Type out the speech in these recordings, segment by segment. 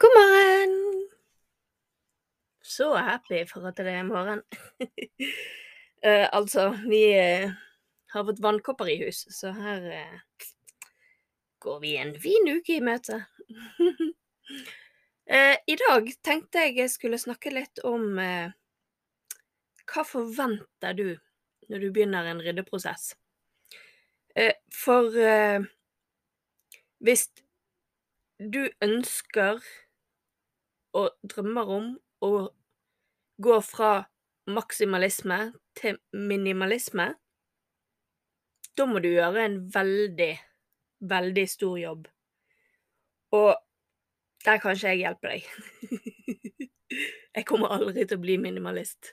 God morgen! Så happy for at det er morgen. uh, altså, vi uh, har fått vannkopper i hus, så her uh, går vi en fin uke i møte. I dag tenkte jeg jeg skulle snakke litt om hva forventer du når du begynner en ryddeprosess? For hvis du ønsker og drømmer om å gå fra maksimalisme til minimalisme, da må du gjøre en veldig, veldig stor jobb. Og der kan ikke jeg hjelpe deg. jeg kommer aldri til å bli minimalist.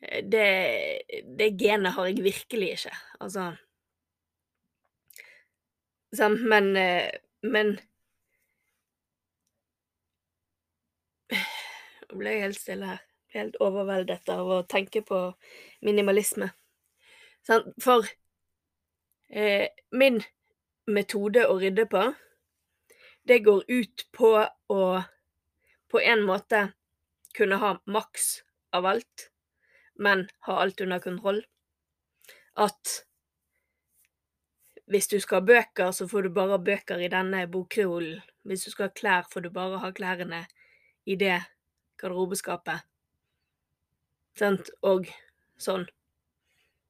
Det, det genet har jeg virkelig ikke. Altså Sånn, men Men Ble jeg helt stille her. Ble helt overveldet av å tenke på minimalisme. For eh, min metode å rydde på det går ut på å på en måte kunne ha maks av alt, men ha alt under kontroll. At hvis du skal ha bøker, så får du bare ha bøker i denne bokreolen. Hvis du skal ha klær, får du bare ha klærne i det garderobeskapet. Sant? Og sånn.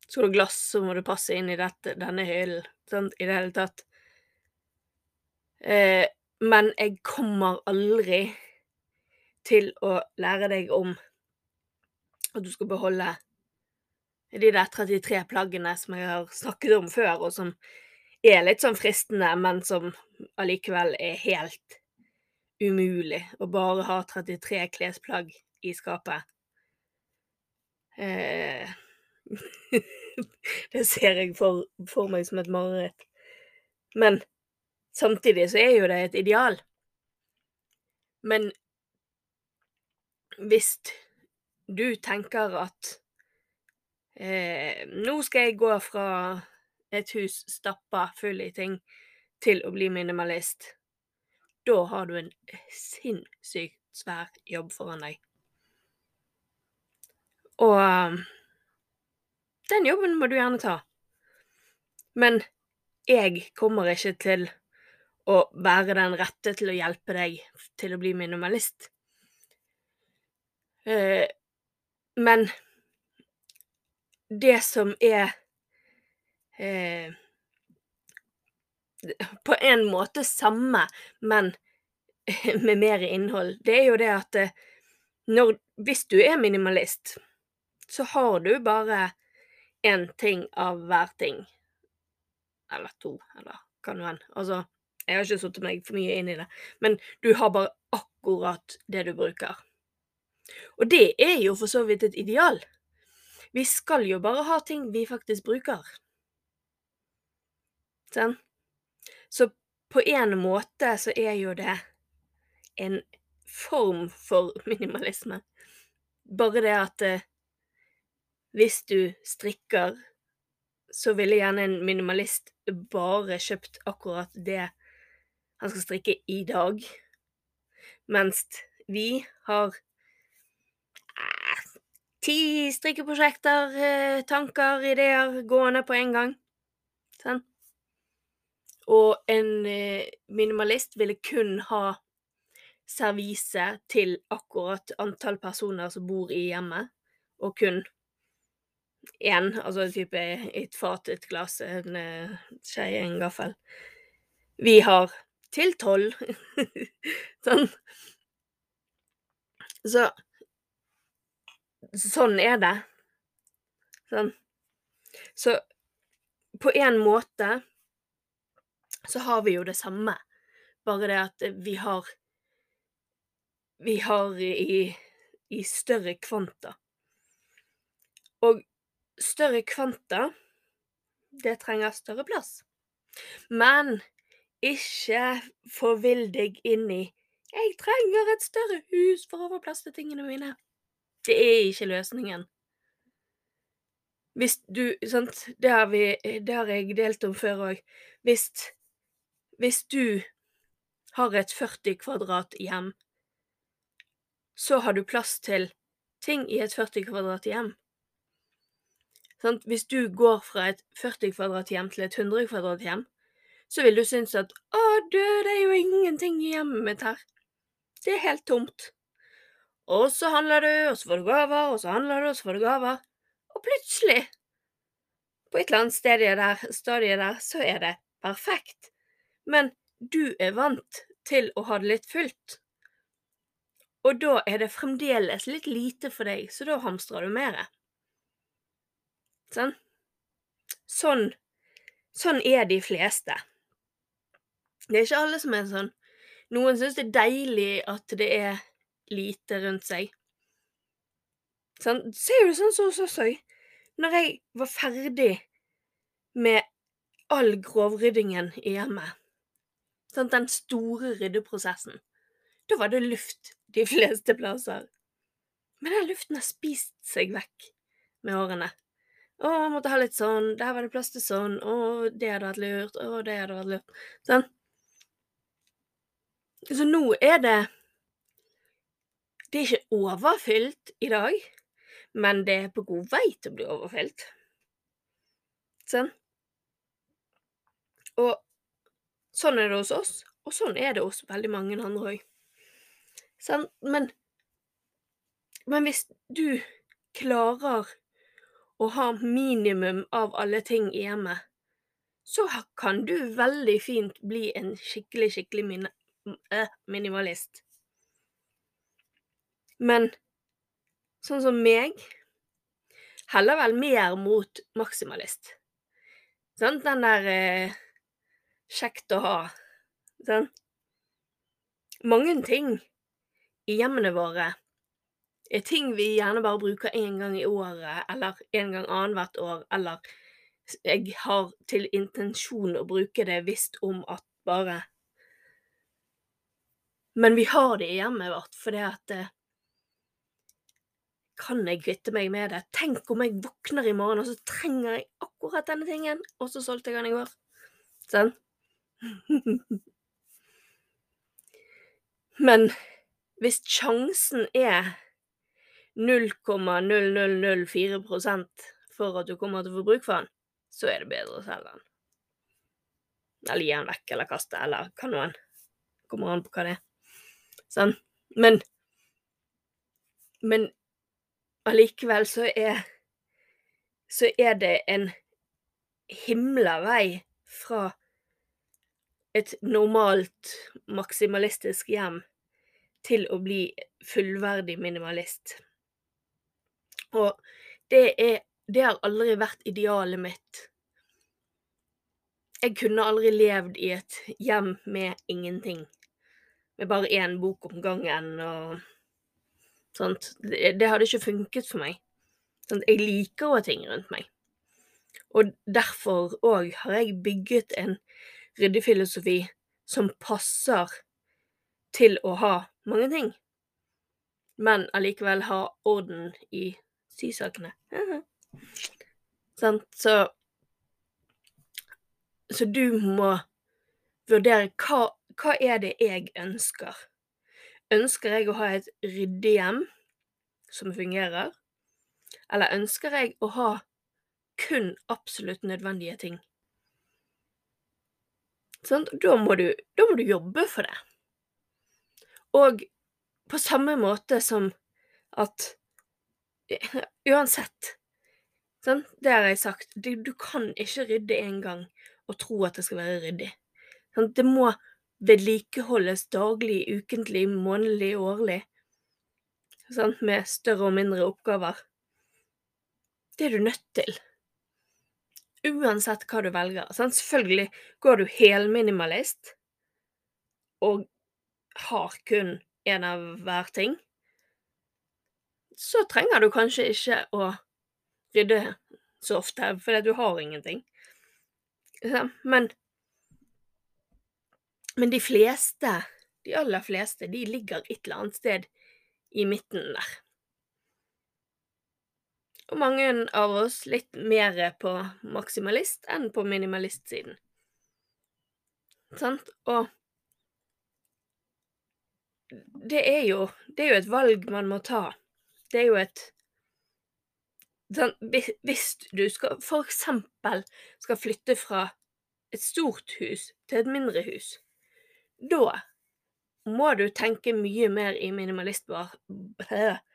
Skal du ha glass, så må det passe inn i dette, denne hyllen. Sant? I det hele tatt. Eh, men jeg kommer aldri til å lære deg om at du skal beholde de der 33 plaggene som jeg har snakket om før, og som er litt sånn fristende, men som allikevel er helt umulig å bare ha 33 klesplagg i skapet. Eh, det ser jeg for, for meg som et mareritt. Men Samtidig så er jo det et ideal. Men hvis du tenker at eh, nå skal jeg gå fra et hus stappa full i ting til å bli minimalist, da har du en sinnssykt svær jobb foran deg. Og den jobben må du gjerne ta. Men jeg kommer ikke til å være den rette til å hjelpe deg til å bli minimalist. Eh, men det som er eh, På en måte samme, men med mer innhold, det er jo det at eh, når, hvis du er minimalist, så har du bare én ting av hver ting. Eller to, eller hva nå enn. Altså jeg har ikke satt meg for mye inn i det, men du har bare akkurat det du bruker. Og det er jo for så vidt et ideal. Vi skal jo bare ha ting vi faktisk bruker. Sånn? Så på en måte så er jo det en form for minimalisme. Bare det at eh, hvis du strikker, så ville gjerne en minimalist bare kjøpt akkurat det han skal strikke i dag. Mens vi har eh, ti strikkeprosjekter, eh, tanker, ideer gående på en gang. Sånn. Og en eh, minimalist ville kun ha servise til akkurat antall personer som bor i hjemmet, og kun én, altså type et fat, et glass, en uh, skje, en gaffel. Vi har til tolv. sånn. Så Sånn er det. Sånn. Så på en måte så har vi jo det samme, bare det at vi har Vi har i, i større kvanta. Og større kvanta, det trenger større plass. Men ikke forvill deg inn i 'Jeg trenger et større hus for å få plass til tingene mine'. Det er ikke løsningen. Hvis du Sant, det har vi Det har jeg delt om før òg. Hvis du har et 40 kvadrat hjem, så har du plass til ting i et 40 kvadrat hjem. Sant? Hvis du går fra et 40 kvadrat hjem til et 100 kvadrat hjem, så vil du synes at 'Å, du, det er jo ingenting i hjemmet mitt her'. Det er helt tomt. Og så handler du, og så får du gaver, og så handler du, og så får du gaver. Og plutselig, på et eller annet stadie der, stadie der, så er det perfekt. Men du er vant til å ha det litt fullt. Og da er det fremdeles litt lite for deg, så da hamstrer du mer. Sånn? Sånn, sånn er de fleste. Det er ikke alle som er sånn. Noen syns det er deilig at det er lite rundt seg. Sånn, ser du sånn som hos òg? Når jeg var ferdig med all grovryddingen i hjemmet, sånn, den store ryddeprosessen, da var det luft de fleste plasser. Men den luften har spist seg vekk med årene. Å, måtte ha litt sånn, der var det plass til sånn, å, det hadde vært lurt, å, det hadde vært lurt. Sånn. Så nå er det Det er ikke overfylt i dag, men det er på god vei til å bli overfylt. Sånn. Og sånn er det hos oss, og sånn er det hos veldig mange andre òg. Sånn, men Men hvis du klarer å ha minimum av alle ting i hjemmet, så kan du veldig fint bli en skikkelig, skikkelig min øh, minimalist. Men sånn som meg heller vel mer mot maksimalist. Sant? Den der eh, kjekt å ha. Sånn. Mange ting i hjemmene våre er ting vi gjerne bare bruker én gang i året, eller en gang annethvert år, eller jeg har til intensjon å bruke det visst om at bare Men vi har det i hjemmet vårt fordi at eh, Kan jeg kvitte meg med det? Tenk om jeg våkner i morgen, og så trenger jeg akkurat denne tingen, og så solgte jeg den i går. Sånn? Men hvis sjansen er 0,0004 for at du kommer til å få bruk for den, så er det bedre å selge den. Eller gi den vekk, eller kaste, eller hva nå enn. Kommer an på hva det er. Sånn. Men Men allikevel så er Så er det en himla vei fra et normalt maksimalistisk hjem til å bli fullverdig minimalist. Og det er Det har aldri vært idealet mitt. Jeg kunne aldri levd i et hjem med ingenting. Med bare én bok om gangen og sånt. Det, det hadde ikke funket for meg. Sånn, jeg liker å ha ting rundt meg. Og derfor òg har jeg bygget en ryddefilosofi som passer til å ha mange ting, men allikevel ha orden i sysakene. Sant, så Så du må vurdere hva, hva er det jeg ønsker? Ønsker jeg å ha et ryddig hjem som fungerer, eller ønsker jeg å ha kun absolutt nødvendige ting? Sånn, da, må du, da må du jobbe for det. Og på samme måte som at Uansett. Sånn, det har jeg sagt. Du, du kan ikke rydde én gang og tro at det skal være ryddig. Sånn, det må vedlikeholdes daglig, ukentlig, månedlig, årlig. Sånn, med større og mindre oppgaver. Det er du nødt til. Uansett hva du velger. Sant? Selvfølgelig går du helminimalist og har kun én av hver ting, så trenger du kanskje ikke å rydde så ofte, fordi du har ingenting. Men, men de fleste, de aller fleste, de ligger et eller annet sted i midten der. Og mange av oss litt mer på maksimalist enn på minimalistsiden. Sant? Og det er jo Det er jo et valg man må ta. Det er jo et sånn, Hvis du skal for eksempel skal flytte fra et stort hus til et mindre hus, da må du tenke mye mer i minimalistbar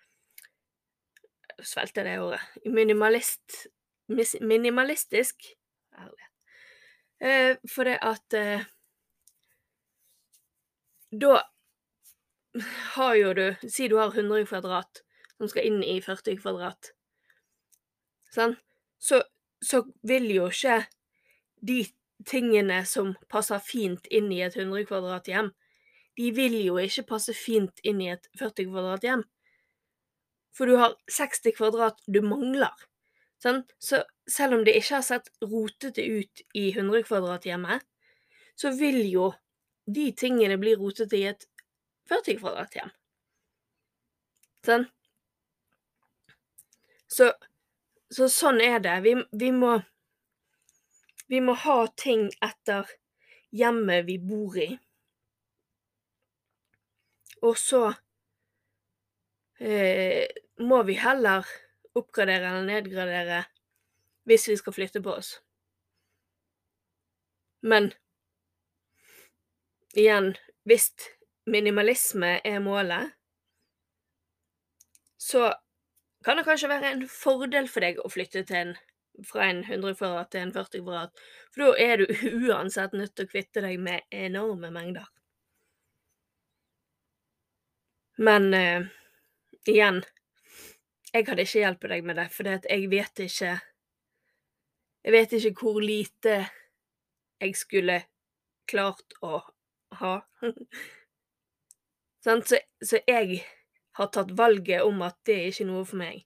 Svelgte det ordet. Minimalist Minimalistisk Ærlig. Eh, for det at eh, Da har jo du Si du har 100 kvadrat som skal inn i 40 kvadrat. Sånn? Så, så vil jo ikke de tingene som passer fint inn i et 100 kvadrat hjem, de vil jo ikke passe fint inn i et 40 kvadrat hjem. For du har 60 kvadrat du mangler. Sånn? Så selv om det ikke har sett rotete ut i 100 kvadrat-hjemmet, så vil jo de tingene bli rotete i et 40 kvadrat-hjem. Sånn? Så, så, sånn er det. Vi, vi, må Vi må ha ting etter hjemmet vi bor i. Og så eh, må vi heller oppgradere eller nedgradere hvis vi skal flytte på oss. Men igjen, hvis minimalisme er målet, så kan det kanskje være en fordel for deg å flytte til en, fra en 100 kvadrat til en 40 kvadrat, for da er du uansett nødt til å kvitte deg med enorme mengder. Men eh, igjen, jeg hadde ikke hjulpet deg med det, for jeg vet ikke Jeg vet ikke hvor lite jeg skulle klart å ha. så, så, jeg har tatt valget om at det er ikke noe for meg.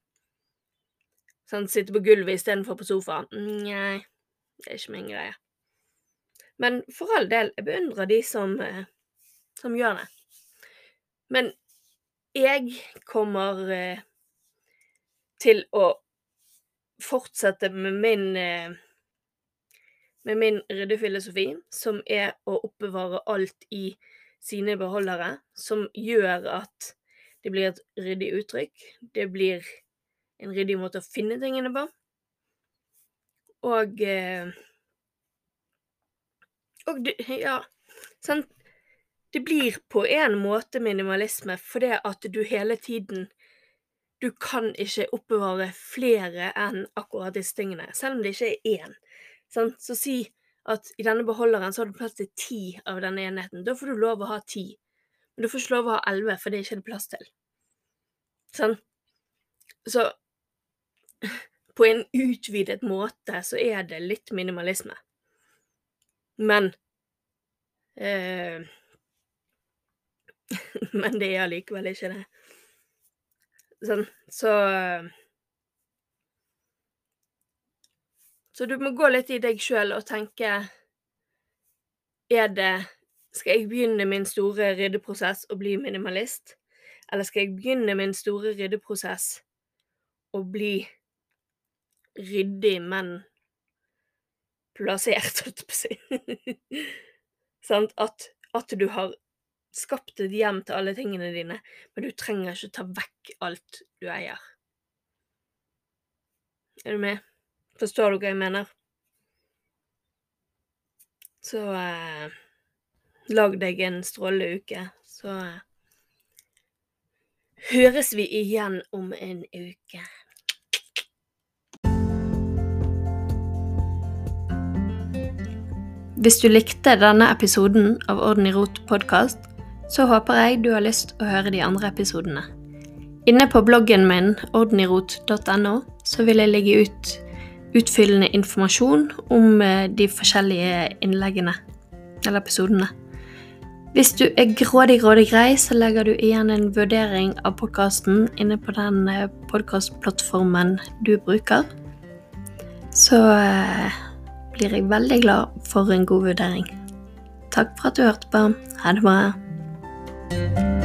Sitte på gulvet istedenfor på sofaen. Nei, det er ikke min greie. Men for all del, jeg beundrer de som, eh, som gjør det. Men jeg kommer eh, til å fortsette med min eh, med min ryddefilosofi, som er å oppbevare alt i sine beholdere, som gjør at det blir et ryddig uttrykk. Det blir en ryddig måte å finne tingene på. Og eh, Og ja sant? Det blir på en måte minimalisme fordi at du hele tiden du kan ikke oppbevare flere enn akkurat disse tingene, selv om det ikke er én. Sånn? Så si at i denne beholderen så har du plass til ti av denne enheten. Da får du lov å ha ti. Men du får ikke lov å ha elleve, for det er ikke det plass til. Sånn? Så på en utvidet måte så er det litt minimalisme. Men eh, Men det er allikevel ikke det. Sånn, så Så du må gå litt i deg sjøl og tenke Er det Skal jeg begynne min store ryddeprosess og bli minimalist? Eller skal jeg begynne min store ryddeprosess og bli ryddig, men plassert, holdt jeg på å si? At, at du har skapt et hjem til alle tingene dine, men du trenger ikke ta vekk alt du eier. Er du med? Forstår du hva jeg mener? Så eh, lag deg en strålende uke, så eh, høres vi igjen om en uke. Hvis du likte denne episoden av Orden i rot podkast, så håper jeg du har lyst å høre de andre episodene. Inne på bloggen min ordnirot.no så vil jeg legge ut utfyllende informasjon om eh, de forskjellige innleggene eller episodene. Hvis du er grådig, grådig grei, så legger du igjen en vurdering av podkasten inne på den eh, podkastplattformen du bruker. Så eh, blir jeg veldig glad for en god vurdering. Takk for at du hørte på. Ha det bra. Thank you.